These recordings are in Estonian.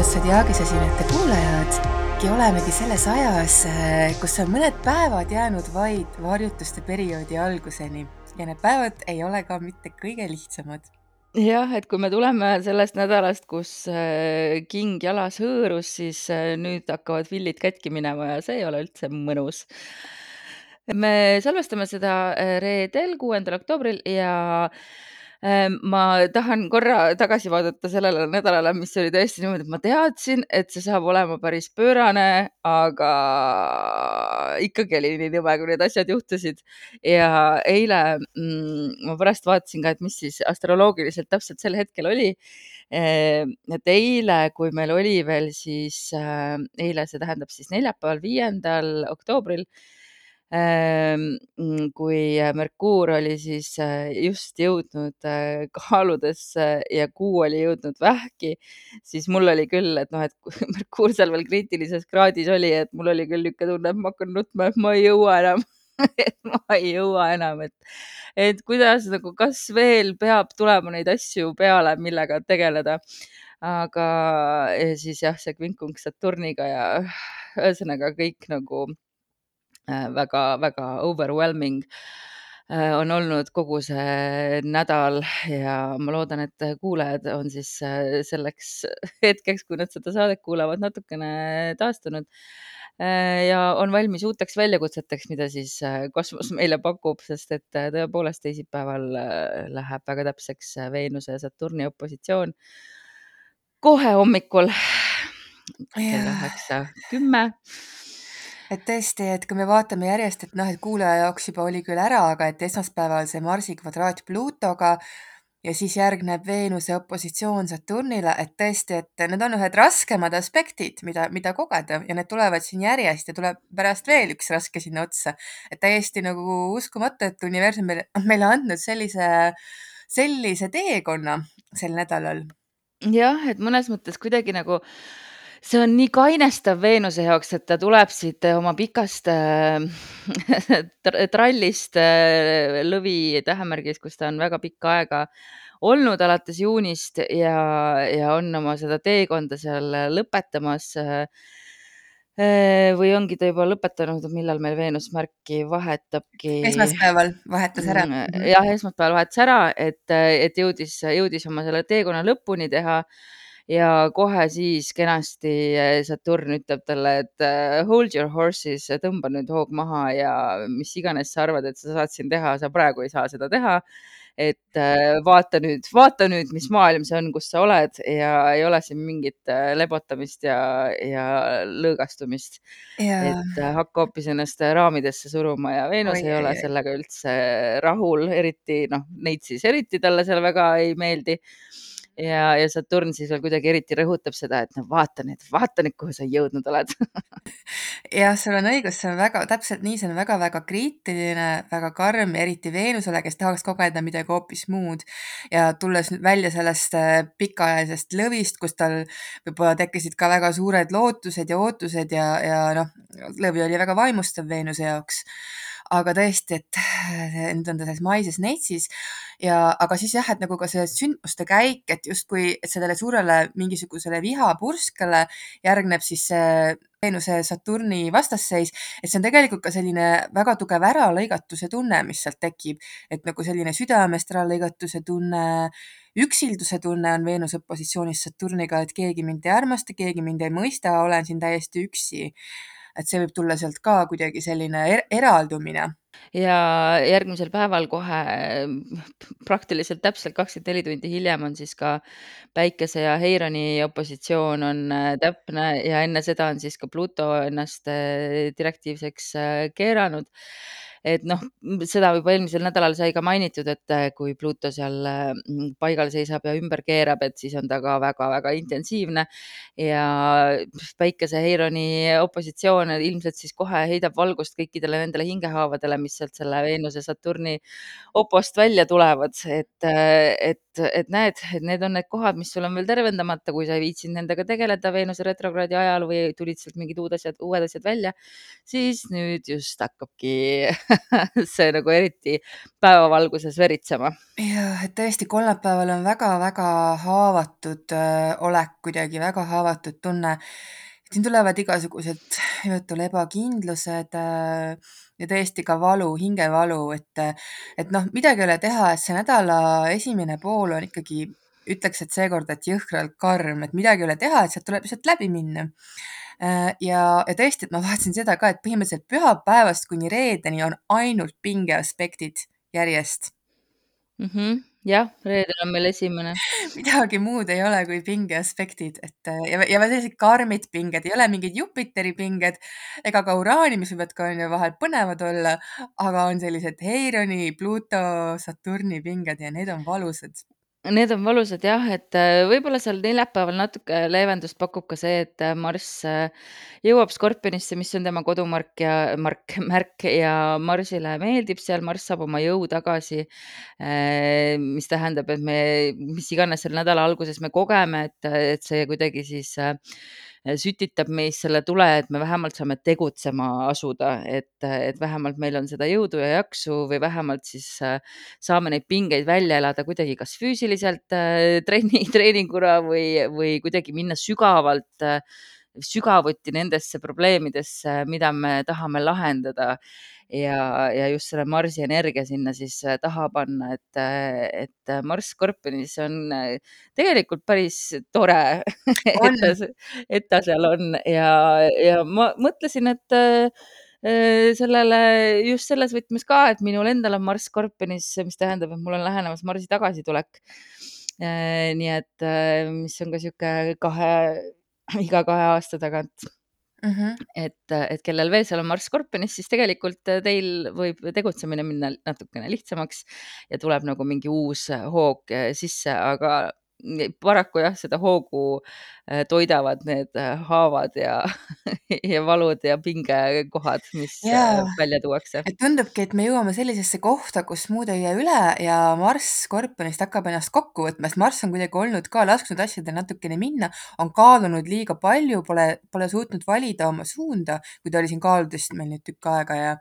tere, armsad Jaagise siinete kuulajad! ja olemegi selles ajas, eh, kus on mõned päevad jäänud vaid varjutuste perioodi alguseni ja need päevad ei ole ka mitte kõige lihtsamad. jah, et kui me tuleme sellest nädalast, kus eh, king jalas hõõrus, siis eh, nüüd hakkavad villid katki minema ja see ei ole üldse mõnus. me salvestame seda reedel, kuuendal oktoobril ja ma tahan korra tagasi vaadata sellele nädalale, mis oli tõesti niimoodi, et ma teadsin, et see saab olema päris pöörane, aga ikkagi oli nii nõme, kui need asjad juhtusid. ja eile mm, ma pärast vaatasin ka, et mis siis astroloogiliselt täpselt sel hetkel oli. Ehm, et eile, kui meil oli veel siis, äh, eile, see tähendab siis neljapäeval, viiendal oktoobril Ehm, mm, kui Merkuur oli siis äh, just jõudnud äh, kaaludesse ja Kuu oli jõudnud vähki, siis mul oli küll, et noh, et Merkuur seal veel kriitilises kraadis oli, et mul oli küll niisugune tunne, et ma hakkan nutma, et ma ei jõua enam et ma ei jõua enam, et, et kuidas nagu, kas veel peab tulema neid asju peale, millega tegeleda. aga siis jah, see kvinkung Saturniga ja ühesõnaga kõik nagu väga-väga äh, overwhelming äh, on olnud kogu see nädal ja ma loodan, et kuulajad on siis äh, selleks hetkeks, kui nad seda saadet kuulavad, natukene taastunud ja on valmis uuteks väljakutseteks, mida siis kosmos meile pakub, sest et tõepoolest teisipäeval läheb väga täpseks Veenuse ja Saturni opositsioon kohe hommikul kell üheksa kümme et tõesti, et kui me vaatame järjest, et noh, et kuulaja jaoks juba oli küll ära, aga et esmaspäeval see Marsi kvadraat Pluutoga ja siis järgneb Veenuse opositsioon Saturnile, et tõesti, et need on ühed raskemad aspektid, mida, mida kogeda ja need tulevad siin järjest ja tuleb pärast veel üks raske sinna otsa. et täiesti nagu uskumatu, et universum meile, meile andnud sellise, sellise teekonna sel nädalal. jah, et mõnes mõttes kuidagi nagu see on nii kainestav Veenuse jaoks, et ta tuleb siit oma pikast äh, trallist äh, lõvi tähemärgis, kus ta on väga pikka aega olnud alates juunist ja, ja on oma seda teekonda seal lõpetamas äh, või ongi ta juba lõpetanud, millal meil Veenus märki vahetabki? esmaspäeval vahetas ära. Mm, jah, esmaspäeval vahetas ära, et, et jõudis, jõudis oma selle teekonna lõpuni teha ja kohe siis kenasti eh, Saturn ütleb talle, et eh, hold your horses, tõmba nüüd hoog maha ja mis iganes sa arvad, et sa saad siin teha, sa praegu ei saa seda teha. et eh, vaata nüüd, vaata nüüd, mis maailm see on, kus sa oled ja ei ole siin mingit lebotamist ja, ja lõõgastumist. et hakka hoopis ennast raamidesse suruma ja Veenus ei ole sellega üldse rahul, eriti noh, neid siis eriti talle seal väga ei meeldi ja, ja Saturn siis veel kuidagi eriti rõhutab seda, et no vaata nüüd, vaata nüüd, kuhu sa jõudnud oled. Jah, sul on õigus, see on väga täpselt nii, see on väga-väga kriitiline, väga karm, eriti Veenusele, kes tahaks kogeda midagi hoopis muud. Ja tulles nüüd välja sellest äh, pikaajalisest lõvist, kus tal võib-olla tekkisid ka väga suured lootused ja ootused ja, ja noh, lõvi oli väga vaimustav Veenuse jaoks aga tõesti, et nüüd on ta selles maises neitsis. Ja, aga siis jah, et nagu ka see sündmuste käik, et justkui, sellele suurele mingisugusele vihapurskele järgneb siis see Veenuse Saturni vastasseis, et see on tegelikult ka selline väga tugev äralõigatuse tunne, mis sealt tekib, et nagu selline südamest äralõigatuse tunne, üksilduse tunne on Veenuse opositsioonis Saturniga, et keegi mind ei armasta, keegi mind ei mõista, olen siin täiesti üksi et see võib tulla sealt ka kuidagi selline er eraldumine. ja järgmisel päeval kohe praktiliselt täpselt kakskümmend neli tundi hiljem on siis ka Päikese ja Heironi opositsioon on äh, täpne ja enne seda on siis ka Pluto ennast äh, direktiivseks äh, keeranud et noh, seda juba eelmisel nädalal sai ka mainitud, et äh, kui Pluto seal mm, paigal seisab ja ümber keerab, et siis on ta ka väga-väga intensiivne. Ja päikese Heironi opositsioon ilmselt siis kohe heidab valgust kõikidele nendele hingehaavadele, mis sealt selle Veenuse, Saturni opost välja tulevad, et, äh, et et näed, et need on need kohad, mis sul on veel tervendamata, kui sa ei viitsinud nendega tegeleda Veenuse retrokraadi ajal või tulid sealt mingid uud asjad, uued asjad välja, siis nüüd just hakkabki see nagu eriti päevavalguses veritsema. jah, et tõesti kolmapäeval on väga-väga haavatud äh, olek kuidagi, väga haavatud tunne. siin tulevad igasugused nimetul ebakindlused äh, ja tõesti ka valu, hingevalu, et, et noh, midagi ei ole teha, et see nädala esimene pool on ikkagi, ütleks, et seekord, et jõhkralt karm, et midagi ei ole teha, et sealt tuleb lihtsalt läbi minna. Äh, ja, ja tõesti, et ma vaatasin seda ka, et põhimõtteliselt pühapäevast kuni reedeni on ainult pingeaspektid järjest -hmm. jah, reedel on meil esimene. midagi muud ei ole kui pingeaspektid, et äh, ja, ja veel sellised karmid pinged, ei ole mingid Jupiteri pinged ega ka Uraani, mis võivad ka on ju vahel põnevad olla, aga on sellised Heironi, Pluto, Saturni pinged ja need on valusad Need on valusad jah, et äh, võib-olla seal neljapäeval natuke leevendust pakub ka see, et äh, Marss äh, jõuab Skorpionisse, mis on tema kodumark ja mark, märk ja Marsile meeldib seal, Marss saab oma jõu tagasi. mis tähendab, et me, mis iganes selle nädala alguses me kogeme, et, et see kuidagi siis sütitab meis selle tule, et me vähemalt saame tegutsema asuda, et, et vähemalt meil on seda jõudu ja jaksu või vähemalt siis äh, saame neid pingeid välja elada kuidagi kas füüsiliselt äh, trenni, treeninguna või, või kuidagi minna sügavalt sügavuti nendesse probleemidesse, mida me tahame lahendada. Ja, ja just selle Marsi energia sinna siis äh, taha panna, et, äh, et äh, Marss Skorpionis on tegelikult päris tore, et et ta seal on. Ja, ja ma mõtlesin, et sellele just selles võtmes ka, et minul endal on Marss Skorpionis, mis tähendab, et mul on lähenemas Marsi tagasitulek. nii et, mis on ka niisugune kahe, iga kahe aasta tagant mm. -hmm. et, et kellel veel seal on Marss Skorpionis, siis tegelikult teil võib tegutsemine minna natukene lihtsamaks ja tuleb nagu mingi uus hoog sisse, aga paraku jah, seda hoogu äh, toidavad need äh, haavad ja ja valud ja pingekohad, mis äh, jaa, välja tuuakse. et tundubki, et me jõuame sellisesse kohta, kus muud ei jää üle ja Marss Skorpionist hakkab ennast kokku võtma, sest Marss on kuidagi olnud ka lasknud asjadel natukene minna, on kaalunud liiga palju, pole, pole suutnud valida oma suunda, kui ta oli siin kaaludest meil nüüd tükk aega ja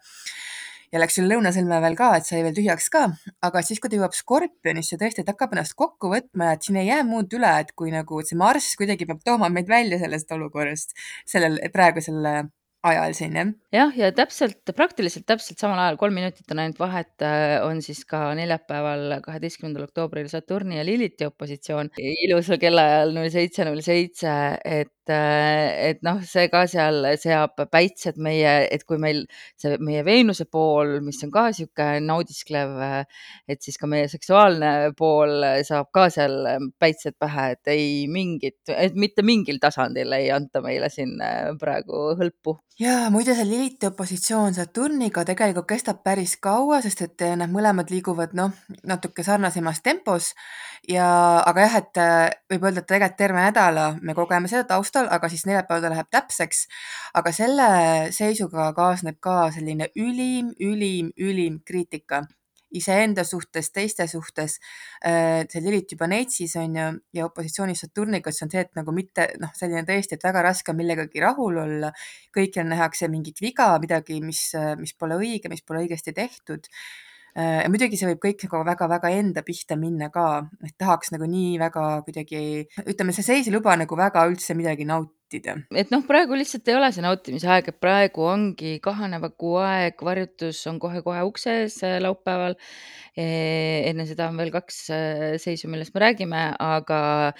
ja läks üle lõunasõlme veel ka, et sai veel tühjaks ka, aga siis, kui ta jõuab Skorpionisse tõesti, et hakkab ennast kokku võtma ja et siin ei jää muud üle, et kui nagu see Marss kuidagi peab tooma meid välja sellest olukorrast sellel praegusel ajal siin, jah? jah, ja täpselt, praktiliselt täpselt samal ajal, kolm minutit on ainult vahet, äh, on siis ka neljapäeval, kaheteistkümnendal oktoobril Saturni ja Liliti opositsioon ilusal kellaajal null seitse null seitse, et äh, et noh, see ka seal seab päitsed meie, et kui meil see meie Veenuse pool, mis on ka niisugune naudisklev, äh, et siis ka meie seksuaalne pool saab ka seal päitsed pähe, et ei mingit, et mitte mingil tasandil ei anta meile siin praegu hõlpu jaa, muide see Liliti opositsioon Saturniga tegelikult kestab päris kaua, sest et eh, nad mõlemad liiguvad noh, natuke sarnasemas tempos ja aga jah, et eh, võib öelda, et tegelikult terve nädala me kogeme seda taustal, aga siis neljapäeval ta läheb täpseks. aga selle seisuga kaasneb ka selline ülim, ülim, ülim kriitika iseenda suhtes, teiste suhtes. Äh, see Lilith juba Neitsis on ju ja opositsioonis Saturniga, siis on see, et nagu mitte noh, selline tõesti, et väga raske on millegagi rahul olla. kõikjal nähakse mingit viga, midagi, mis, mis pole õige, mis pole õigesti tehtud ja muidugi see võib kõik nagu väga-väga enda pihta minna ka, et tahaks nagu nii väga kuidagi, ütleme, see seis ei luba nagu väga üldse midagi nautida et noh, praegu lihtsalt ei ole see nautimise aeg, et praegu ongi kahaneva kuu aeg, varjutus on kohe-kohe ukse ees äh, laupäeval. enne seda on veel kaks äh, seisu, millest me räägime, aga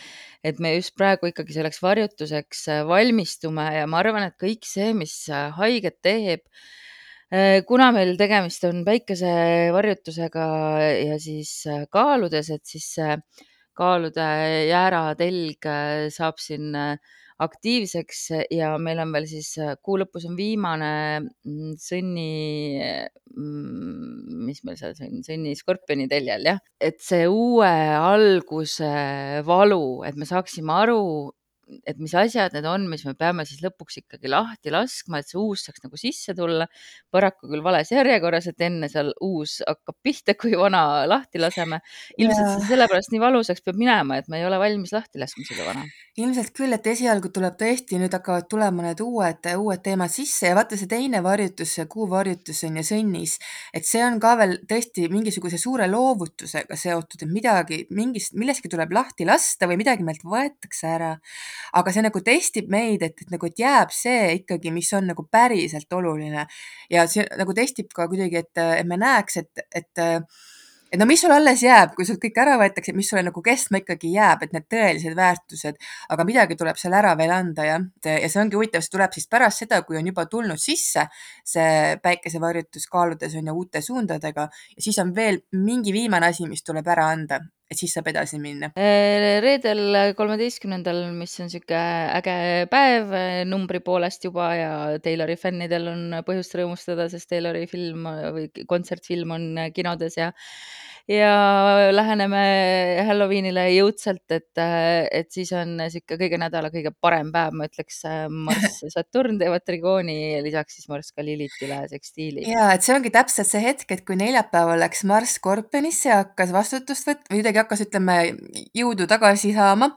et me just praegu ikkagi selleks varjutuseks äh, valmistume ja ma arvan, et kõik see, mis haiget teeb, kuna meil tegemist on päikesevarjutusega ja siis kaaludes, et siis kaalude jääratelg saab siin aktiivseks ja meil on veel siis äh, kuu lõpus on viimane mm, sõnni, mm, mis meil seal sõnn, sõnni skorpioni teljel jah, et see uue alguse valu, et me saaksime aru, et mis asjad need on, mis me peame siis lõpuks ikkagi lahti laskma, et see uus saaks nagu sisse tulla. paraku küll vales järjekorras, et enne seal uus hakkab pihta, kui vana lahti laseme. ilmselt see sellepärast nii valusaks peab minema, et me ei ole valmis lahti laskma seda vana. ilmselt küll, et esialgu tuleb tõesti, nüüd hakkavad tulema need uued, uued teemad sisse ja vaata see teine varjutus, see Kuu varjutus on ju sõnnis, et see on ka veel tõesti mingisuguse suure loovutusega seotud, et midagi, mingist, millestki tuleb lahti lasta või midagi meilt võetakse ära. Aga see nagu testib meid, et, et nagu, et jääb see ikkagi, mis on nagu päriselt oluline. Ja see nagu testib ka kuidagi, et, et me näeks, et, et et no mis sul alles jääb, kui sult kõik ära võetakse, mis sulle nagu kestma ikkagi jääb, et need tõelised väärtused, aga midagi tuleb seal ära veel anda jah. ja see ongi huvitav, see tuleb siis pärast seda, kui on juba tulnud sisse see päikesevarjutus kaaludes on ju uute suundadega. Ja siis on veel mingi viimane asi, mis tuleb ära anda, et siis saab edasi minna. reedel, kolmeteistkümnendal, mis on sihuke äge päev numbri poolest juba ja Taylori fännidel on põhjust rõõmustada, sest Taylori film või kontsertfilm on kinodes ja ja läheneme Halloweenile jõudsalt, et, et siis on sihuke kõige nädala kõige parem päev, ma ütleks. Marss ja Saturn teevad trigooni, lisaks siis Marss ka Lilithile sekstiili. ja et see ongi täpselt see hetk, et kui neljapäeval läks Marss Skorpionisse ja hakkas vastutust võtma või kuidagi hakkas, ütleme, jõudu tagasi saama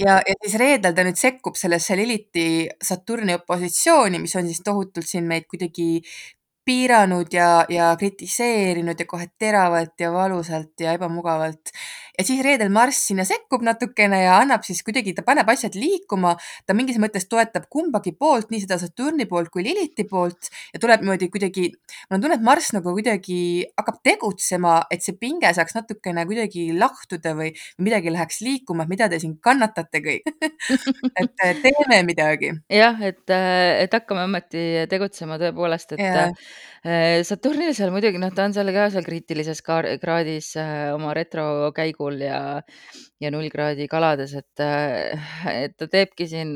ja, ja siis reedel ta nüüd sekkub sellesse Lilithi Saturni opositsiooni, mis on siis tohutult siin meid kuidagi piiranud ja, ja kritiseerinud ja kohe teravalt ja valusalt ja ebamugavalt. Ja siis reedel Marss sinna sekkub natukene ja annab siis kuidagi, ta paneb asjad liikuma, ta mingis mõttes toetab kumbagi poolt, nii seda Saturni poolt kui Lilithi poolt. Ja tuleb niimoodi kuidagi, mul on tunne, et Marss nagu kuidagi hakkab tegutsema, et see pinge saaks natukene kuidagi lahtuda või midagi läheks liikuma, et mida te siin kannatate kõik. Et teeme midagi. jah, et, et hakkame ometi tegutsema tõepoolest, et ja Saturnil seal muidugi noh, ta on seal ka seal kriitilises kaar kraadis oma retrokäigul ja ja null kraadi kalades, et, et ta teebki siin,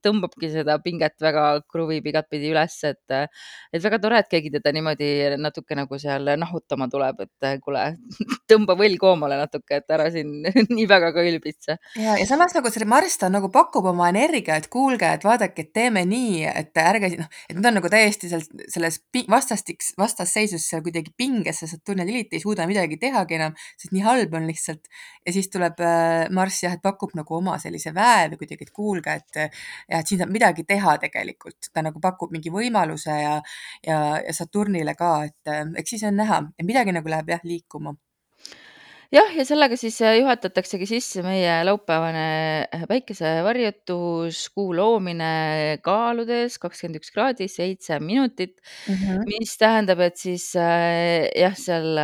tõmbabki seda pinget väga kruvib igatpidi üles, et et väga tore, et keegi teda niimoodi natuke nagu seal nahutama tuleb, et kuule, tõmba võll koomale natuke, et ära siin nii väga ka ülbitse. ja, ja samas nagu see Marss ta nagu pakub oma energia, et kuulge, et vaadake, et teeme nii, et ärge noh, et nad on nagu täiesti seal selles vastastiks, vastasseisus seal kuidagi pinges, see Saturn ja Lilith ei suuda midagi tehagi enam, sest nii halb on lihtsalt. ja siis tuleb Marss jah, et pakub nagu oma sellise väe või kuidagi, et kuulge, et ja et siin saab midagi teha tegelikult, ta nagu pakub mingi võimaluse ja ja, ja Saturnile ka, et eks siis on näha, midagi nagu läheb jah liikuma jah, ja sellega siis juhatataksegi sisse meie laupäevane päikesevarjutus, kuu loomine kaaludes kakskümmend üks kraadi seitse minutit mm. -hmm. mis tähendab, et siis jah, seal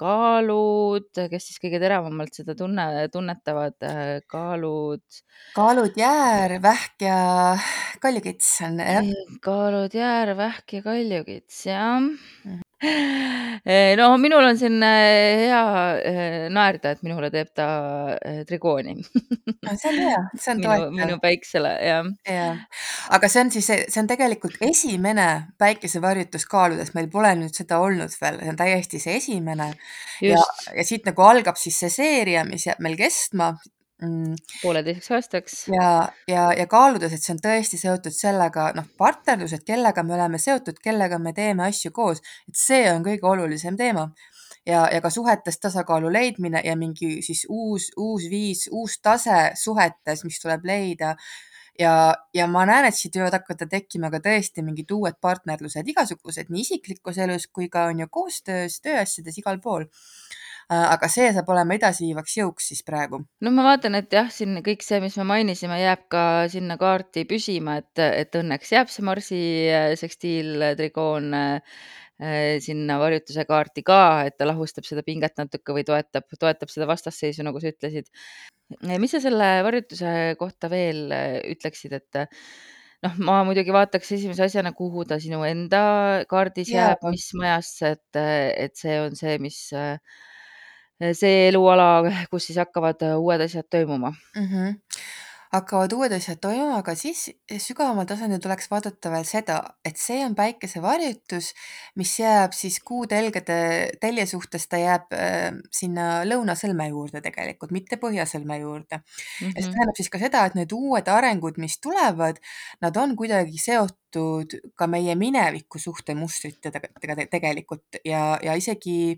kaalud, kes siis kõige teravamalt seda tunne, tunnetavad, kaalud. kaalud, jäär, vähk ja kaljukits on jah. kaalud, jäär, vähk ja kaljukits jah mm. -hmm no minul on siin hea naerda, et minule teeb ta trigooni see on hea, see on toetav. minu päiksele, jah. jah, aga see on siis, see on tegelikult esimene päikesevarjutus kaaludes, meil pole nüüd seda olnud veel, see on täiesti see esimene. ja, ja siit nagu algab siis see seeria, mis jääb meil kestma mm.. pooleteiseks aastaks. ja, ja, ja kaaludes, et see on tõesti seotud sellega, noh, partnerlused, kellega me oleme seotud, kellega me teeme asju koos, et see on kõige olulisem teema. ja, ja ka suhetes tasakaalu leidmine ja mingi siis uus, uus viis, uus tase suhetes, mis tuleb leida ja, ja ma näen, et siit võivad hakata tekkima ka tõesti mingid uued partnerlused, igasugused nii isiklikus elus kui ka on ju koostöös, tööasjades, igal pool aga see saab olema edasiviivaks jõuks siis praegu. no ma vaatan, et jah, siin kõik see, mis me mainisime, jääb ka sinna kaarti püsima, et, et õnneks jääb see Marsi äh, sekstiiltrigoon äh, sinna varjutuse kaarti ka, et ta lahustab seda pinget natuke või toetab, toetab seda vastasseisu, nagu sa ütlesid. mis sa selle varjutuse kohta veel ütleksid, et noh, ma muidugi vaataks esimese asjana, kuhu ta sinu enda kaardis jääb, mis majasse, et, et see on see, mis see eluala, kus siis hakkavad uued asjad toimuma mm. -hmm. hakkavad uued asjad toimuma, aga siis sügavamal tasandil tuleks vaadata veel seda, et see on päikesevarjutus, mis jääb siis kuutelgede telje suhtes, ta jääb äh, sinna lõunasõlme juurde tegelikult, mitte põhjasõlme juurde. mm. ja see -hmm. tähendab siis ka seda, et need uued arengud, mis tulevad, nad on kuidagi seotud ka meie mineviku suhtemustritega tegelikult ja, ja isegi,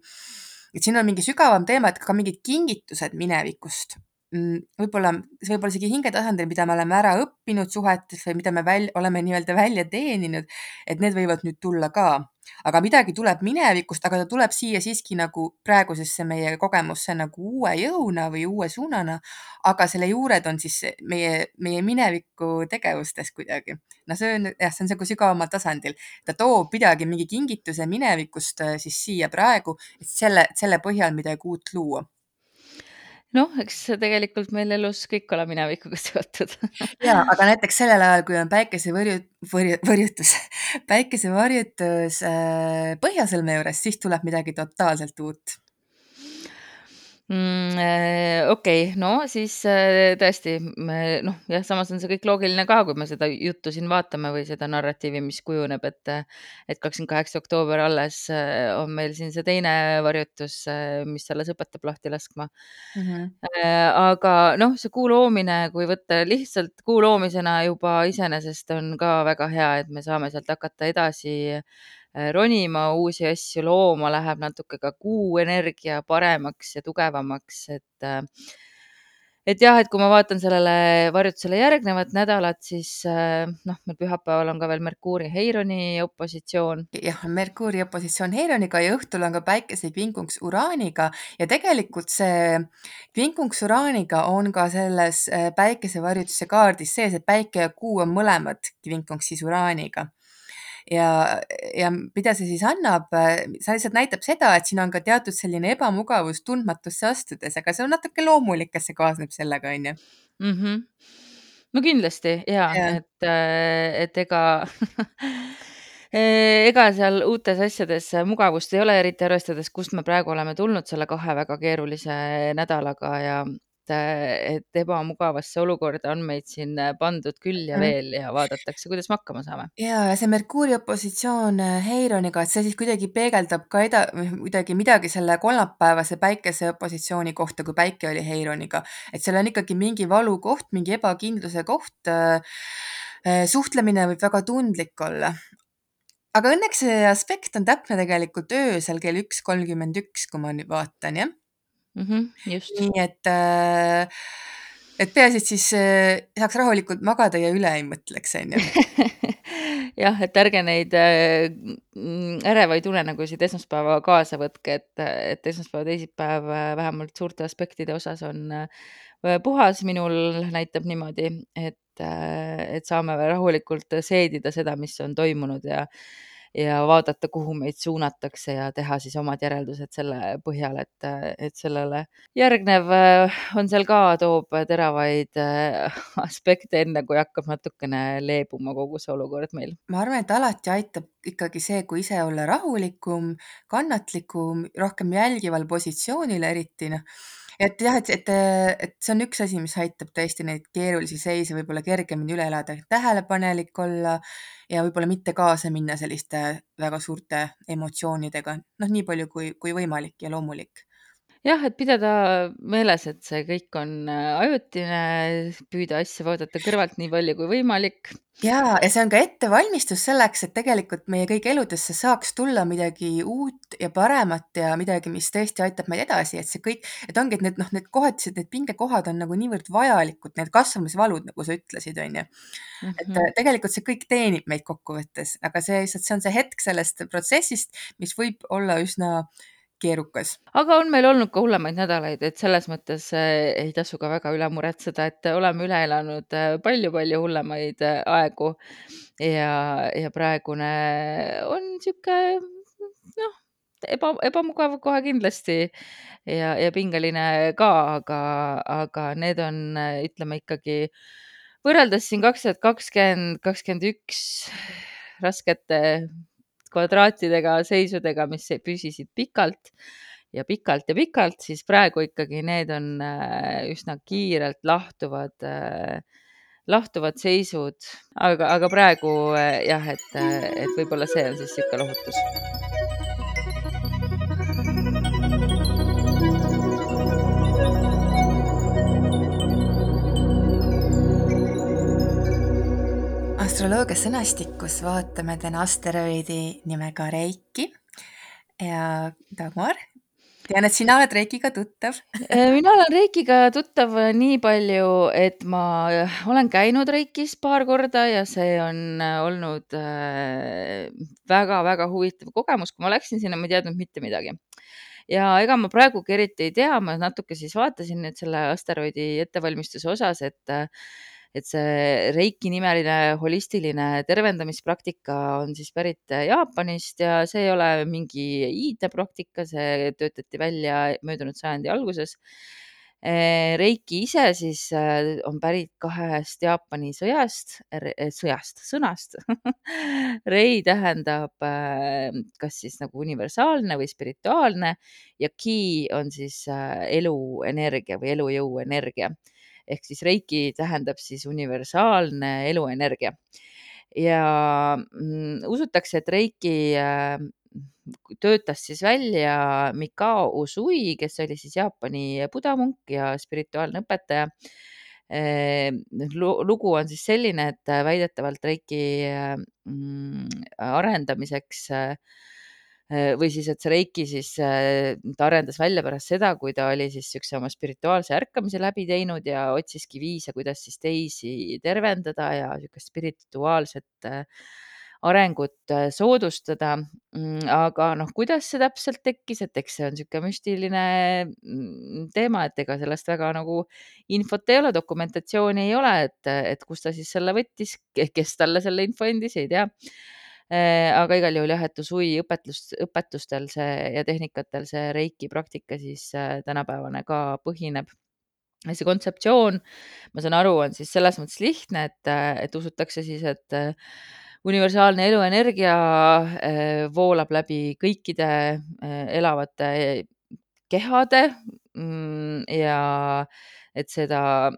et siin on mingi sügavam teema, et ka mingid kingitused minevikust Mm, võib-olla, see võib olla isegi hingetasandil, mida me oleme ära õppinud suhetes või mida me väl, oleme nii-öelda välja teeninud, et need võivad nüüd tulla ka. Aga midagi tuleb minevikust, aga ta tuleb siia siiski nagu praegusesse meie kogemusse nagu uue jõuna või uue suunana. aga selle juured on siis meie, meie mineviku tegevustes kuidagi. no see on jah, see on nagu sügavamal tasandil. ta toob midagi, mingi kingituse minevikust äh, siis siia praegu, et selle, selle põhjal midagi uut luua noh, eks tegelikult meil elus kõik ole minevikuga seotud. Jaa, aga näiteks sellel ajal, kui on päikesevarju, varju, varjutus, päikesevarjutus äh, põhjasõlme juures, siis tuleb midagi totaalselt uut mm,. Äh, okei, no siis äh, tõesti, noh, jah, samas on see kõik loogiline ka, kui me seda juttu siin vaatame või seda narratiivi, mis kujuneb, et et kakskümmend kaheksa oktoober alles äh, on meil siin see teine varjutus, mis alles õpetab lahti laskma mm. -hmm. aga noh, see kuu loomine, kui võtta lihtsalt kuu loomisena juba iseenesest on ka väga hea, et me saame sealt hakata edasi Äh, ronima, uusi asju looma, läheb natuke ka kuu energia paremaks ja tugevamaks, et äh, et jah, et kui ma vaatan sellele varjutusele järgnevat nädalat, siis äh, noh, meil pühapäeval on ka veel Merkuuri Heironi opositsioon. jah, Merkuuri opositsioon Heironiga ja õhtul on ka päikese kvinkunks Uraaniga ja tegelikult see kvinkunks Uraaniga on ka selles päikesevarjutuse kaardis sees, et päike ja kuu on mõlemad kvinkunks siis Uraaniga ja, ja mida see siis annab, see lihtsalt näitab seda, et siin on ka teatud selline ebamugavus tundmatusse astudes, aga see on natuke loomulik, et see kaasneb sellega, on ju mm. -hmm. no kindlasti ja, ja., et, et ega ega seal uutes asjades mugavust ei ole, eriti arvestades, kust me praegu oleme tulnud selle kahe väga keerulise nädalaga ja et ebamugavasse olukorda on meid siin pandud küll ja mm. veel ja vaadatakse, kuidas me hakkama saame. ja, ja see Merkuuri opositsioon äh, Heironiga, et see siis kuidagi peegeldab ka eda-, kuidagi midagi selle kolmapäevase päikese opositsiooni kohta, kui päike oli Heironiga, et seal on ikkagi mingi valukoht, mingi ebakindluse koht. Äh, äh, suhtlemine võib väga tundlik olla, aga õnneks see aspekt on täpne tegelikult öösel kell üks kolmkümmend üks, kui ma nüüd vaatan, jah mm. -hmm, just. nii et äh, et peaasi, et siis äh, saaks rahulikult magada ja üle ei mõtleks, onju. jah, et ärge neid äh, ärevaid unenägusid esmaspäeva kaasa võtke, et, et esmaspäev, teisipäev äh, vähemalt suurte aspektide osas on puhas, minul näitab niimoodi, et, et saame rahulikult seedida seda, mis on toimunud ja ja vaadata, kuhu meid suunatakse ja teha siis omad järeldused selle põhjal, et, et sellele järgnev äh, on seal ka, toob teravaid äh, aspekte, enne kui hakkab natukene leebuma kogu see olukord meil. ma arvan, et alati aitab ikkagi see, kui ise olla rahulikum, kannatlikum, rohkem jälgival positsioonil eriti noh et jah, et, et, et see on üks asi, mis aitab tõesti neid keerulisi seise võib-olla kergemini üle elada, tähelepanelik olla ja võib-olla mitte kaasa minna selliste väga suurte emotsioonidega, noh, nii palju kui, kui võimalik ja loomulik jah, et pidada meeles, et see kõik on äh, ajutine, püüda asja vaadata kõrvalt nii palju kui võimalik. ja, ja see on ka ettevalmistus selleks, et tegelikult meie kõigi eludesse saaks tulla midagi uut ja paremat ja midagi, mis tõesti aitab meid edasi, et see kõik, et ongi, et need noh, need kohatised, need pingekohad on nagu niivõrd vajalikud, need kasvamisvalud, nagu sa ütlesid, on ju. et Mhm. tegelikult see kõik teenib meid kokkuvõttes, aga see lihtsalt, see on see hetk sellest protsessist, mis võib olla üsna keerukas. aga on meil olnud ka hullemaid nädalaid, et selles mõttes äh, ei tasu ka väga üle muretseda, et oleme üle elanud palju-palju hullemaid äh, aegu ja, ja praegune on niisugune noh, eba, ebamugav kohe kindlasti ja, ja pingeline ka, aga, aga need on, ütleme ikkagi võrreldes siin kaks tuhat kakskümmend, kakskümmend üks raskete kvadraatidega seisudega, mis püsisid pikalt ja pikalt ja pikalt, siis praegu ikkagi need on äh, üsna kiirelt lahtuvad äh, lahtuvad seisud, aga, aga praegu jah, et, et võib-olla see on siis niisugune lohutus. Astroloogia sõnastikus vaatame täna asteroidi nimega Reiki ja Dagmar, tean, et sina oled Reikiga tuttav mina olen Reikiga tuttav nii palju, et ma olen käinud Reikis paar korda ja see on olnud väga-väga huvitav kogemus. kui ma läksin sinna, ma ei teadnud mitte midagi. ja ega ma praegugi eriti ei tea, ma natuke siis vaatasin nüüd selle asteroidi ettevalmistuse osas, et et see Reiki nimeline holistiline tervendamispraktika on siis pärit Jaapanist ja see ei ole mingi iidne praktika, see töötati välja möödunud sajandi alguses. Reiki ise siis on pärit kahest Jaapani sõjast, sõjast, sõnast Rei tähendab kas siis nagu universaalne või spirituaalne ja ki on siis eluenergia või elujõu energia ehk siis Reiki tähendab siis universaalne eluenergia. ja mm, usutakse, et Reiki äh, töötas siis välja Mikao Usui, kes oli siis Jaapani budamunk ja spirituaalne õpetaja. Ehm, lugu on siis selline, et väidetavalt Reiki mm, arendamiseks äh, Äh, või siis, et see Reiki siis äh, ta arendas välja pärast seda, kui ta oli siis niisuguse oma spirituaalse ärkamise läbi teinud ja otsiski viise, kuidas siis teisi tervendada ja niisugust spirituaalset äh, arengut soodustada. Mm, aga noh, kuidas see täpselt tekkis, et eks see on niisugune müstiline mm, teema, et ega sellest väga nagu infot ei ole, dokumentatsiooni ei ole, et, et kust ta siis selle võttis, kes talle selle info andis, ei tea Äh, aga igal juhul jah, et Usui õpetlust, õpetustel see ja tehnikatel see Reiki praktika siis äh, tänapäevane ka põhineb. see kontseptsioon, ma saan aru, on siis selles mõttes lihtne, et, äh, et usutakse siis, et universaalne eluenergia voolab läbi kõikide elavate kehade mm, ja et seda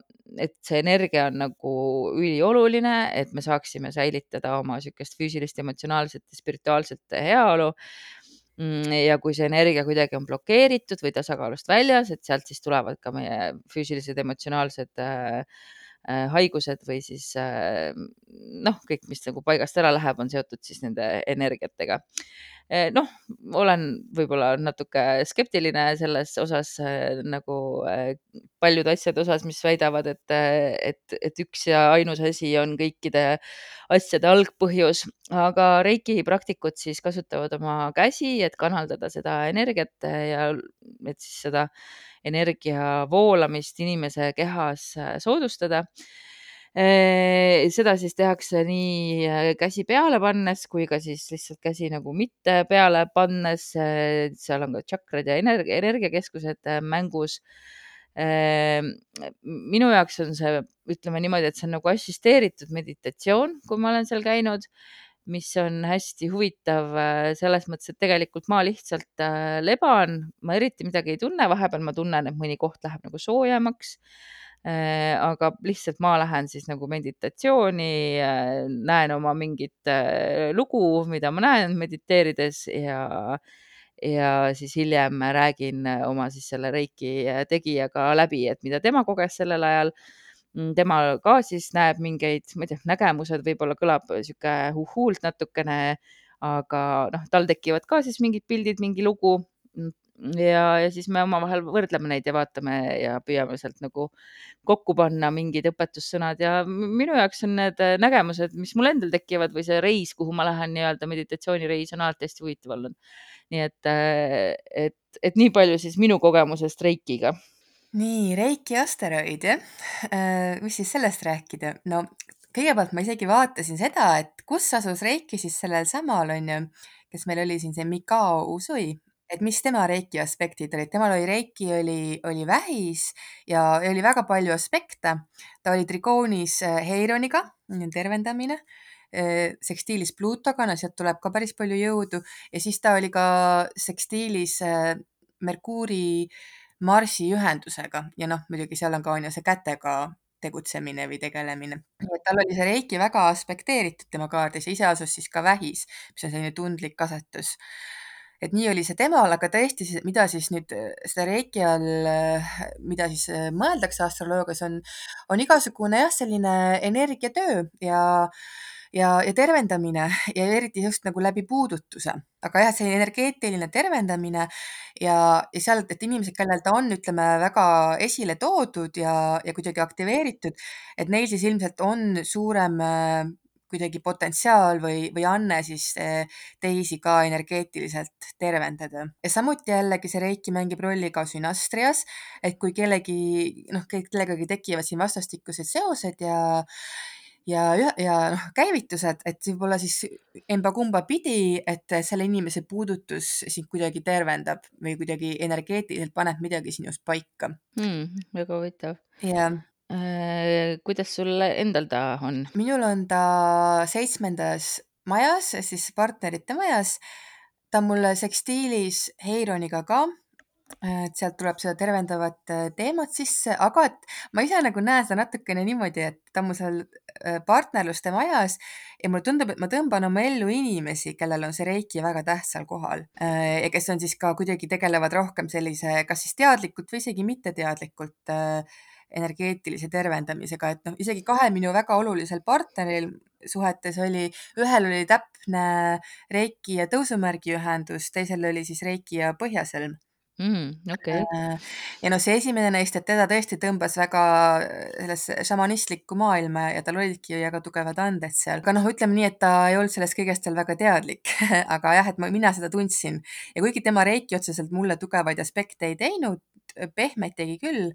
et see energia on nagu ülioluline, et me saaksime säilitada oma niisugust füüsilist, emotsionaalset ja spirituaalset heaolu. Mm, ja kui see energia kuidagi on blokeeritud või tasakaalust väljas, et sealt siis tulevad ka meie füüsilised, emotsionaalsed äh, äh, haigused või siis äh, noh, kõik, mis nagu paigast ära läheb, on seotud siis nende energiatega noh, olen võib-olla natuke skeptiline selles osas eh, nagu eh, paljude asjade osas, mis väidavad, et, et, et üks ja ainus asi on kõikide asjade algpõhjus, aga Reiki praktikud siis kasutavad oma käsi, et kanaldada seda energiat ja et siis seda energia voolamist inimese kehas soodustada seda siis tehakse nii äh, käsi peale pannes kui ka siis lihtsalt käsi nagu mitte peale pannes. seal on ka tšakrad ja energia, energiakeskused äh, mängus. minu jaoks on see, ütleme niimoodi, et see on nagu assisteeritud meditatsioon, kui ma olen seal käinud, mis on hästi huvitav äh, selles mõttes, et tegelikult ma lihtsalt leban, ma eriti midagi ei tunne, vahepeal ma tunnen, et mõni koht läheb nagu soojemaks Äh, aga lihtsalt ma lähen siis nagu meditatsiooni, äh, näen oma mingit äh, lugu, mida ma näen mediteerides ja, ja siis hiljem räägin oma siis selle Reiki tegijaga läbi, et mida tema koges sellel ajal. Mm, tema ka siis näeb mingeid, ma ei tea, nägemused võib-olla kõlab sihuke huhuult natukene, aga noh, tal tekivad ka siis mingid pildid, mingi lugu ja, ja siis me omavahel võrdleme neid ja vaatame ja püüame sealt nagu kokku panna mingid õpetussõnad ja minu jaoks on need äh, nägemused, mis mul endal tekivad või see reis, kuhu ma lähen nii-öelda meditatsioonireis on alati hästi huvitav olnud. nii et, äh, et, et nii palju siis minu kogemusest Reikiga. nii, Reiki asteroid jah, äh, mis siis sellest rääkida, no kõigepealt ma isegi vaatasin seda, et kus asus Reiki siis sellel samal on ju, kes meil oli siin see Mikao Usui et mis tema reiki aspektid olid, temal oli reiki oli, oli vähis ja oli väga palju aspekte. ta oli trigoonis äh, Heironiga, tervendamine, äh, sekstiilis Pluutoga, no sealt tuleb ka päris palju jõudu ja siis ta oli ka sekstiilis äh, Merkuuri Marsi ühendusega ja noh, muidugi seal on ka on ju see kätega tegutsemine või tegelemine. tal oli see reiki väga aspekteeritud tema kaardis ja ise asus siis ka vähis, mis on selline tundlik asetus. Et nii oli see temal, aga tõesti, mida siis nüüd seda reiki all, mida siis mõeldakse astroloogias, on, on igasugune jah, selline energiatöö ja ja, ja tervendamine ja eriti just nagu läbi puudutuse, aga jah, see energeetiline tervendamine ja, ja sealt, et inimesed, kellel ta on, ütleme väga esile toodud ja, ja kuidagi aktiveeritud, et neil siis ilmselt on suurem kuidagi potentsiaal või, või anne siis teisi ka energeetiliselt tervendada. ja samuti jällegi see reiki mängib rolli ka sünastrias, et kui kellegi noh, kellegagi tekivad siin vastastikused seosed ja ja, ja noh, käivitused, et võib-olla siis emba-kumba pidi, et selle inimese puudutus sind kuidagi tervendab või kuidagi energeetiliselt paneb midagi sinust paika mm,. väga huvitav. jah äh,. kuidas sul endal ta on? minul on ta seitsmendas majas, siis partnerite majas. ta on mul sekstiilis Heironiga ka et sealt tuleb seda tervendavat teemat sisse, aga et ma ise nagu näen seda natukene niimoodi, et ta on mul seal partnerluste majas ja mulle tundub, et ma tõmban oma ellu inimesi, kellel on see reiki väga tähtsal kohal ja kes on siis ka kuidagi tegelevad rohkem sellise, kas siis teadlikult või isegi mitteteadlikult energeetilise tervendamisega, et noh, isegi kahel minu väga olulisel partneril suhetes oli, ühel oli täpne reiki ja tõusumärgi ühendus, teisel oli siis reiki ja põhjasõlm mm,. okei. Okay.. ja noh, see esimene neist, et teda tõesti tõmbas väga sellesse šamanistlikku maailma ja tal olidki väga tugevad anded seal, aga noh, ütleme nii, et ta ei olnud sellest kõigest veel väga teadlik. Aga jah, et ma, mina seda tundsin. Ja kuigi tema reiki otseselt mulle tugevaid aspekte ei teinud, pehmeid tegi küll,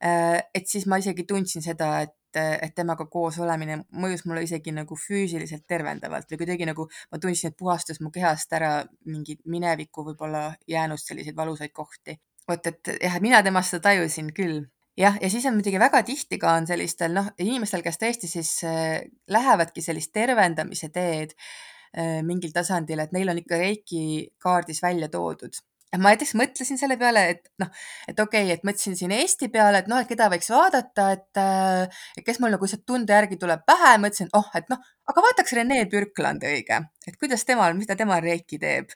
et siis ma isegi tundsin seda, et et temaga koos olemine mõjus mulle isegi nagu füüsiliselt tervendavalt või kuidagi nagu ma tundsin, et puhastas mu kehast ära mingeid minevikku võib-olla jäänud selliseid valusaid kohti. vot, et jah, mina temast seda tajusin küll jah, ja siis on muidugi väga tihti ka on sellistel noh, inimestel, kes tõesti siis äh, lähevadki sellist tervendamise teed äh, mingil tasandil, et neil on ikka reiki kaardis välja toodud ma näiteks mõtlesin selle peale, et noh, et okei okay,, et mõtlesin siin Eesti peale, et noh, et keda võiks vaadata, et äh, kes mul nagu lihtsalt tunde järgi tuleb pähe, mõtlesin, oh, et noh, aga vaataks Rene Bürklandi õige, et kuidas temal, mida tema reiki teeb.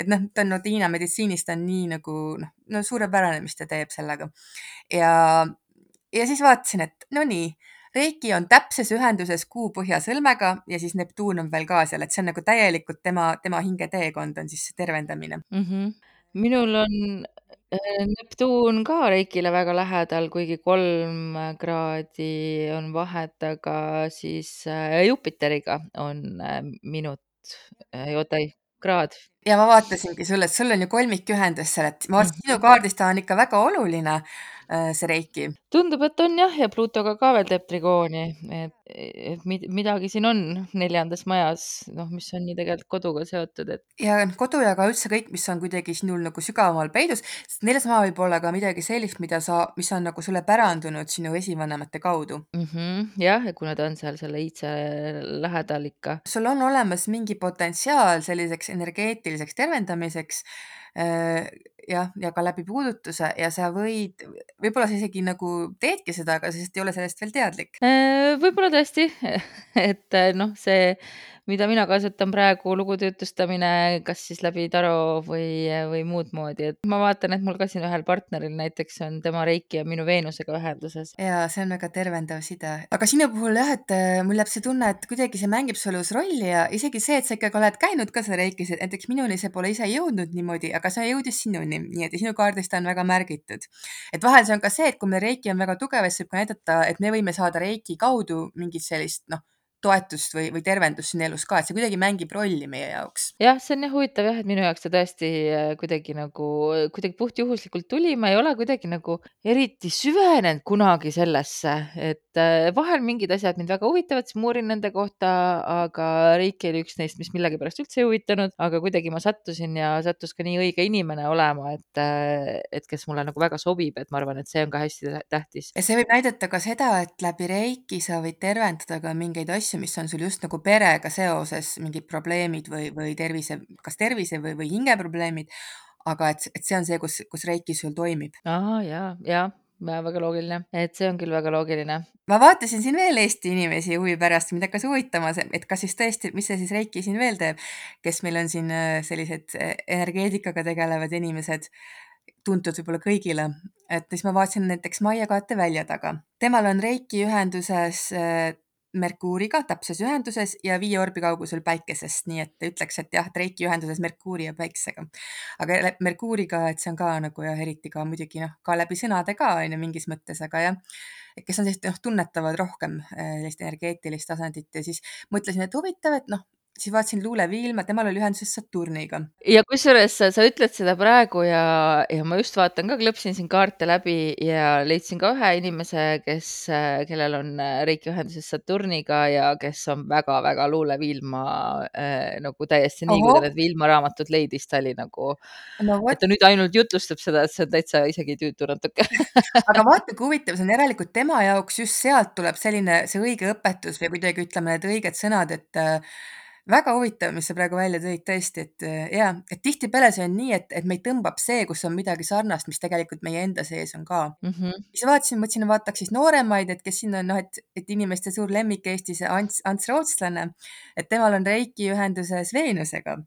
et noh, ta on no Hiina meditsiinis, ta on nii nagu noh, no suurepärane, mis ta teeb sellega. ja, ja siis vaatasin, et no nii Reiki on täpses ühenduses kuu põhjasõlmega ja siis Neptuun on veel ka seal, et see on nagu täielikult tema, tema hingeteekond on siis tervendamine mm. -hmm minul on äh, Neptuun ka Reikile väga lähedal, kuigi kolm kraadi on vahet, aga siis äh, Jupiteriga on äh, minut, oota ei, kraad. ja ma vaatasingi sulle, et sul on ju kolmikühendus seal, et ma vaatasin sinu Mhm. kaardis ta on ikka väga oluline, see Reiki. tundub, et on jah, ja Pluutoga ka veel teeb trigooni, et, et mid- midagi siin on neljandas majas, noh, mis on ju tegelikult koduga seotud, et ja kodu ja ka üldse kõik, mis on kuidagi sinul nagu sügavamal peidus, neljas maa võib olla ka midagi sellist, mida sa, mis on nagu sulle pärandunud sinu esivanemate kaudu. mm. -hmm. jah, ja kuna ta on seal selle iidse lähedal ikka. sul on olemas mingi potentsiaal selliseks energeetiliseks tervendamiseks jah, ja ka läbi puudutuse ja sa võid, võib-olla sa isegi nagu teedki seda, aga sa lihtsalt ei ole sellest veel teadlik. võib-olla tõesti, et noh, see, mida mina kasutan praegu, lugututvustamine, kas siis läbi taro või, või muud moodi, et ma vaatan, et mul ka siin ühel partneril näiteks on tema Reiki ja minu Veenusega ühenduses. ja see on väga tervendav side, aga sinu puhul jah, et mul jääb see tunne, et kuidagi see mängib su elus rolli ja isegi see, et sa ikkagi oled käinud ka seal Reikis, et näiteks minuni see pole ise jõudnud niimoodi, aga see jõudis sinuni, nii et sinu kaardis ta on väga märgitud. et vahel see on ka see, et kui meil Reiki on väga tugev, siis võib ka näidata, et me võime saada Reiki kaudu mingit sellist noh, toetust või, või tervendust siin elus ka, et see kuidagi mängib rolli meie jaoks. jah, see on jah huvitav jah, et minu jaoks ta tõesti kuidagi nagu, kuidagi puhtjuhuslikult tuli, ma ei ole kuidagi nagu eriti süvenenud kunagi sellesse, et vahel mingid asjad mind väga huvitavad, siis ma uurin nende kohta, aga Reiki oli üks neist, mis millegipärast üldse ei huvitanud, aga kuidagi ma sattusin ja sattus ka nii õige inimene olema, et, et kes mulle nagu väga sobib, et ma arvan, et see on ka hästi tähtis. ja see võib näidata ka seda, et läbi Reiki sa võid tervendada ka mingeid asju, asju, mis on sul just nagu perega seoses, mingid probleemid või, või tervise, kas tervise või, või hingeprobleemid. aga et, et see on see, kus, kus Reiki sul toimib. aa, ja, ja väga loogiline, et see on küll väga loogiline. ma vaatasin siin veel Eesti inimesi huvi pärast, mind hakkas huvitama et kas siis tõesti, mis see siis Reiki siin veel teeb, kes meil on siin äh, sellised äh, energeetikaga tegelevad inimesed, tuntud võib-olla kõigile, et siis ma vaatasin näiteks Maie Kaate välja taga, temal on Reiki ühenduses äh, Merkuuriga täpses ühenduses ja viie orbi kaugusel Päikesest, nii et ütleks, et jah, Reiki ühenduses Merkuuri ja Päikesega. aga Merkuuriga, et see on ka nagu jah, eriti ka muidugi noh, ka läbi sõnade ka on ju mingis mõttes, aga jah, kes on sellist noh, tunnetavad rohkem äh, sellist energeetilist tasandit ja siis mõtlesin, et huvitav, et noh, siis vaatasin Luule Viilma, temal oli ühenduses Saturniga. ja kusjuures sa, sa ütled seda praegu ja, ja ma just vaatan ka, klõpsin siin kaarte läbi ja leidsin ka ühe inimese, kes, kellel on Reiki ühenduses Saturniga ja kes on väga-väga Luule Viilma äh, nagu täiesti nii, kui ta need Viilma raamatud leidis, ta oli nagu no et ta nüüd ainult jutlustab seda, et see on täitsa isegi tüütu natuke. Aga vaata, kui huvitav see on, järelikult tema jaoks just sealt tuleb selline, see õige õpetus või kuidagi ütleme, need õiged sõnad, et äh, väga huvitav, mis sa praegu välja tõid tõesti, et äh, ja, et tihtipeale see on nii, et, et meid tõmbab see, kus on midagi sarnast, mis tegelikult meie enda sees on ka mm. -hmm. siis vaatasin, mõtlesin, vaataks siis nooremaid, et kes siin on, noh, et, et inimeste suur lemmik Eestis, Ants, Ants Rootslane, et temal on Reiki ühenduses Veenusega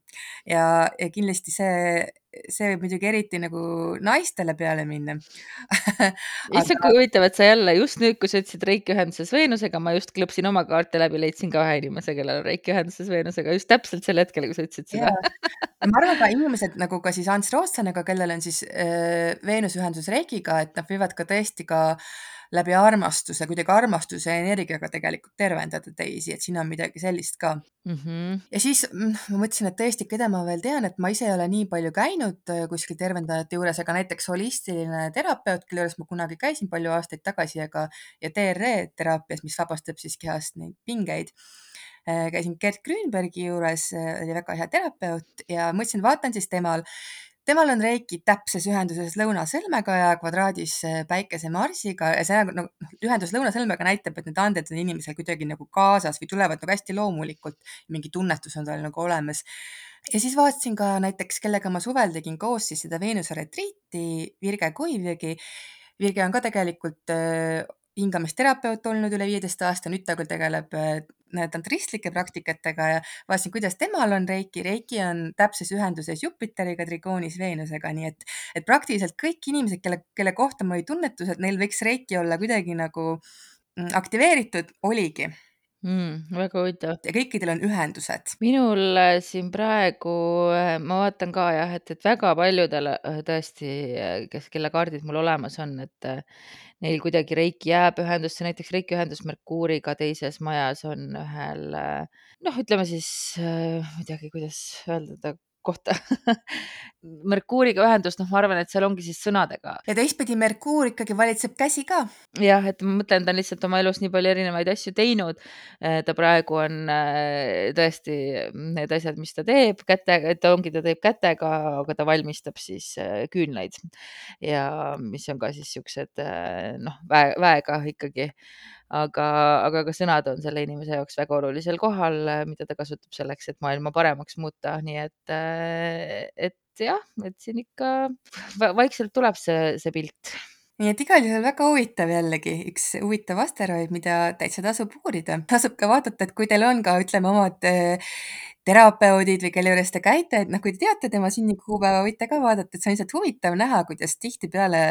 ja, ja kindlasti see, see võib muidugi eriti nagu naistele peale minna issand, kui huvitav, et sa jälle just nüüd, kui sa ütlesid Reiki ühenduses Veenusega, ma just klõpsin oma kaarte läbi, leidsin ka ühe inimese, kellel on Reiki ühenduses Veenusega just täpselt sel hetkel, kui sa ütlesid seda. ma arvan ka inimesed nagu ka siis Ants Rootslannega, kellel on siis äh, Veenuse ühendus Reikiga, et nad võivad ka tõesti ka läbi armastuse, kuidagi armastuse energiaga tegelikult tervendada teisi, et siin on midagi sellist ka mm. -hmm. ja siis mm, ma mõtlesin, et tõesti, keda ma veel tean, et ma ise ei ole nii palju käinud äh, kuskil tervendajate juures, aga näiteks holistiline terapeut, kelle juures ma kunagi käisin palju aastaid tagasi, aga ja TRE teraapias, mis vabastab siis kehast neid pingeid äh, käisin Gerd Grünbergi juures, äh, oli väga hea terapeut ja mõtlesin, vaatan siis temal temal on Reiki täpses ühenduses lõunasõlmega ja kvadraadis äh, päikese Marsiga ja see nagu noh, ühendus lõunasõlmega näitab, et need anded on inimesel kuidagi nagu kaasas või tulevad nagu hästi loomulikult. mingi tunnetus on tal nagu olemas. ja siis vaatasin ka näiteks, kellega ma suvel tegin koos siis seda Veenuse retriiti, Virge Kuivjõgi. Virge on ka tegelikult äh, hingamisterapeut olnud üle viieteist aasta, nüüd ta küll tegeleb äh, tantristlike praktikatega ja vaatasin, kuidas temal on Reiki. Reiki on täpses ühenduses Jupiteriga, trigoonis Veenusega, nii et, et praktiliselt kõik inimesed, kelle, kelle kohta mul oli tunnetus, et neil võiks Reiki olla kuidagi nagu mm, aktiveeritud, oligi mm,. väga huvitav. ja kõikidel on ühendused. minul äh, siin praegu, äh, ma vaatan ka jah, et, et väga paljudel äh, tõesti, kes, kelle kaardid mul olemas on, et neil kuidagi Reiki jääb ühendusse, näiteks Reiki ühendus Merkuuriga teises majas on ühel noh, ütleme siis äh, teagi, kuidas öelda ta kohta Merkuuriga ühendust, noh, ma arvan, et seal ongi siis sõnadega. ja teistpidi Merkuur ikkagi valitseb käsi ka. jah, et ma mõtlen, ta on lihtsalt oma elus nii palju erinevaid asju teinud. ta praegu on äh, tõesti need asjad, mis ta teeb kätega, et ongi, ta teeb kätega, aga ta valmistab siis äh, küünlaid ja mis on ka siis siuksed äh, noh, väe, väega ikkagi aga, aga ka sõnad on selle inimese jaoks väga olulisel kohal, mida ta kasutab selleks, et maailma paremaks muuta, nii et, et jah, et siin ikka vaikselt tuleb see, see pilt nii et igal juhul väga huvitav jällegi, üks huvitav asteroid, mida täitsa tasub uurida. tasub ka vaadata, et kui teil on ka, ütleme, omad äh, terapeudid või kelle juures te käite, et noh, kui te teate tema sünnikuupäeva, võite ka vaadata, et see on lihtsalt huvitav näha, kuidas tihtipeale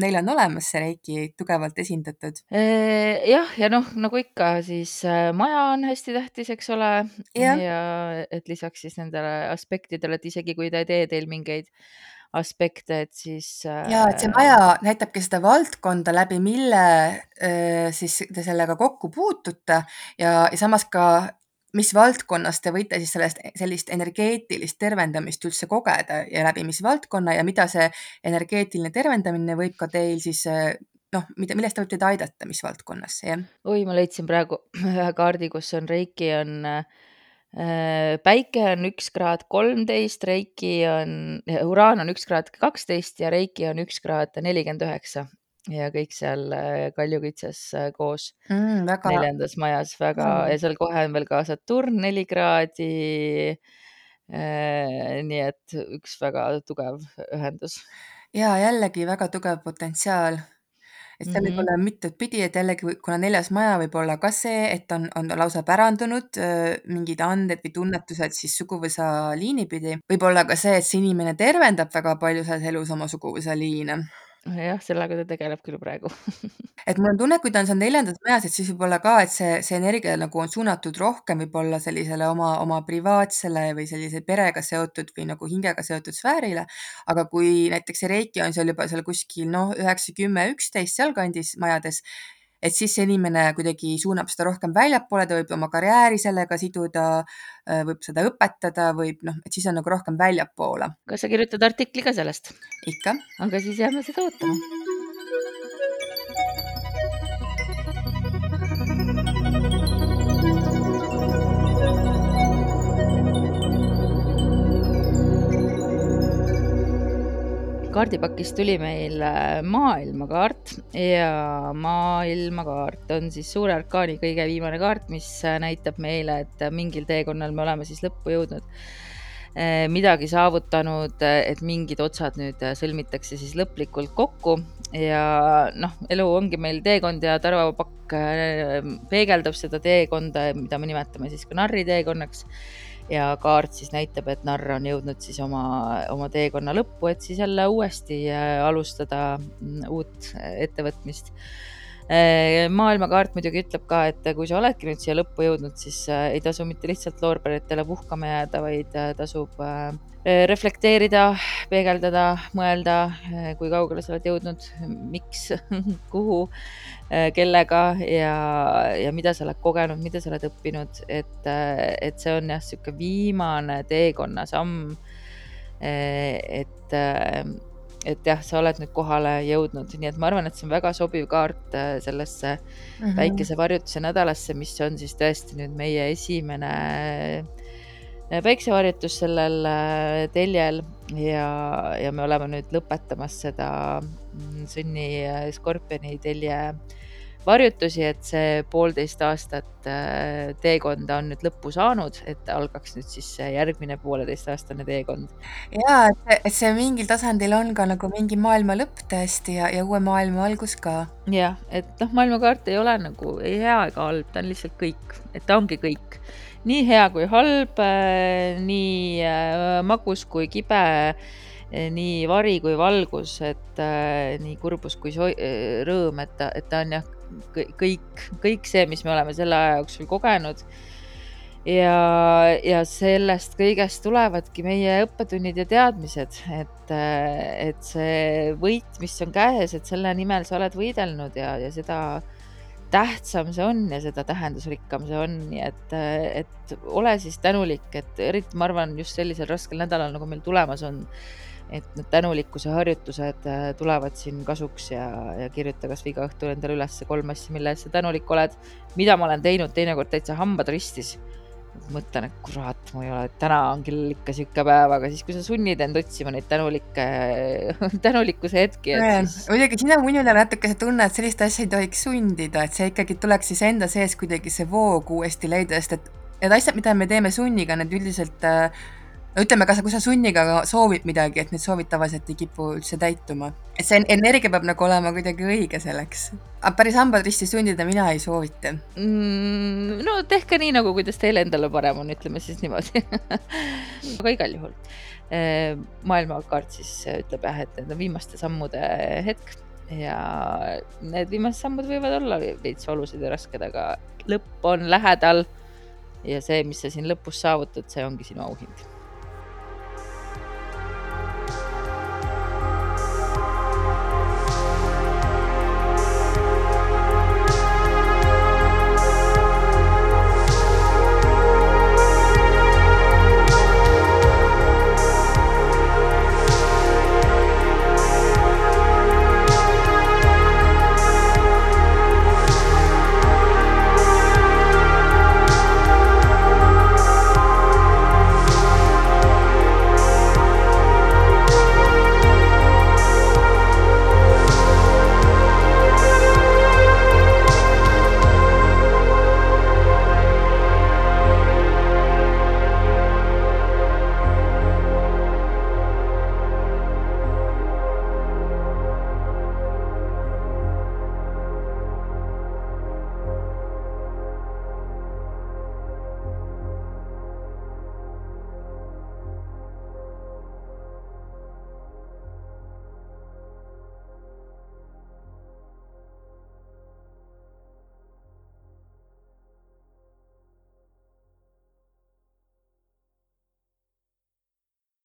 neil on olemas see Reiki tugevalt esindatud. jah, ja noh, nagu ikka, siis äh, maja on hästi tähtis, eks ole. ja et lisaks siis nendele aspektidele, et isegi kui ta ei tee teil mingeid aspekte, et siis. ja, et see maja näitabki seda valdkonda, läbi mille äh, siis te sellega kokku puutute ja, ja samas ka, mis valdkonnas te võite siis sellest, sellist energeetilist tervendamist üldse kogeda ja läbi mis valdkonna ja mida see energeetiline tervendamine võib ka teil siis äh, noh, mida, millest ta võib teid aidata, mis valdkonnas, jah? oi, ma leidsin praegu ühe kaardi, kus on Reiki on äh, Äh, päike on üks kraad kolmteist, Reiki on, uraan on üks kraad kaksteist ja Reiki on üks kraad nelikümmend üheksa ja kõik seal äh, kaljukitses äh, koos mm, väga... neljandas majas väga mm. ja seal kohe on veel ka Saturn neli kraadi. nii et üks väga tugev ühendus. ja jällegi väga tugev potentsiaal et mm. seal võib -hmm. olla mitut pidi, et jällegi, kuna neljas maja võib olla ka see, et on, on lausa pärandunud mingid anded või tunnetused siis suguvõsa liini pidi. võib olla ka see, et see inimene tervendab väga palju selles elus oma suguvõsa liine jah, sellega ta tegeleb küll praegu et mul on tunne, et kui ta on seal neljandas majas, et siis võib-olla ka, et see, see energia nagu on suunatud rohkem võib-olla sellisele oma, oma privaatsele või sellise perega seotud või nagu hingega seotud sfäärile. aga kui näiteks see reiki on seal juba seal kuskil noh, üheksa, kümme, üksteist sealkandis majades, et siis see inimene kuidagi suunab seda rohkem väljapoole, ta võib oma karjääri sellega siduda, äh, võib seda õpetada, võib noh, et siis on nagu rohkem väljapoole. kas sa kirjutad artikli ka sellest? ikka. aga siis jääme seda ootama kaardipakist tuli meil äh, maailmakaart. Ja maailmakaart on siis suure arkaani kõige viimane kaart, mis äh, näitab meile, et mingil teekonnal me oleme siis lõppu jõudnud, äh, midagi saavutanud, et mingid otsad nüüd sõlmitakse siis lõplikult kokku. Ja noh, elu ongi meil teekond ja Tarvo Pakk peegeldab seda teekonda, mida me nimetame siis ka narriteekonnaks ja kaart siis näitab, et narr on jõudnud siis oma, oma teekonna lõppu, et siis jälle uuesti äh, alustada mm, uut äh, ettevõtmist. Äh, maailmakaart muidugi ütleb ka, et kui sa oledki nüüd siia lõppu jõudnud, siis ei tasu mitte lihtsalt loorberitele puhkama jääda, vaid tasub reflekteerida, peegeldada, mõelda, kui kaugele sa oled jõudnud, miks, kuhu Äh, kellega ja, ja mida sa oled kogenud, mida sa oled õppinud, et, äh, et see on jah, sihuke viimane teekonna samm. Äh, et, et jah, sa oled nüüd kohale jõudnud, nii et ma arvan, et see on väga sobiv kaart sellesse mm -hmm. päikesevarjutuse nädalasse, mis on siis tõesti nüüd meie esimene päiksevarjutus sellel teljel ja, ja me oleme nüüd lõpetamas seda mm, Sunni Skorpioni telje varjutusi, et see poolteist aastat äh, teekonda on nüüd lõppu saanud, et algaks nüüd siis järgmine pooleteistaastane teekond. ja, et, see mingil tasandil on ka nagu mingi maailma lõpp tõesti ja, ja uue maailma algus ka. jah, et noh, maailmakaart ei ole nagu ei hea ega halb, ta on lihtsalt kõik, et ta ongi kõik, nii hea kui halb, äh, nii äh, magus kui kibe nii vari kui valgus, et nii kurbus kui rõõm, et ta, et ta on jah, kõik, kõik see, mis me oleme selle aja jooksul kogenud. ja, ja sellest kõigest tulevadki meie õppetunnid ja teadmised, et, et see võit, mis on käes, et selle nimel sa oled võidelnud ja, ja seda tähtsam see on ja seda tähendusrikkam see on, nii et, et ole siis tänulik, et eriti ma arvan, just sellisel raskel nädalal, nagu meil tulemas on et need tänulikkuse harjutused äh, tulevad siin kasuks ja, ja kirjuta kasvõi iga õhtu endale üles kolm asja, mille eest sa tänulik oled. mida ma olen teinud teinekord täitsa hambad ristis. mõtlen, et kurat, ma ei ole, täna on küll ikka sihuke päev, aga siis, kui sa sunnid end otsima neid tänulikke, tänulikkuse hetki. Siis... muidugi siin on minul natuke see tunne, et sellist asja ei tohiks sundida, et see ikkagi tuleks siis enda sees kuidagi see voog uuesti leida, sest et need asjad, mida me teeme sunniga, need üldiselt äh, no ütleme, kas, kui sa sunniga soovid midagi, et need soovid tavaliselt ei kipu üldse täituma. et see energia peab nagu olema kuidagi õige selleks. aga päris hambad risti sundida mina ei soovita mm,. no tehke nii, nagu kuidas teile endale parem on, ütleme siis niimoodi aga igal juhul eh, maailmakaart siis ütleb jah, et need on viimaste sammude hetk ja need viimased sammud võivad olla veits valusad ja rasked, aga lõpp on lähedal. ja see, mis sa siin lõpus saavutad, see ongi sinu auhind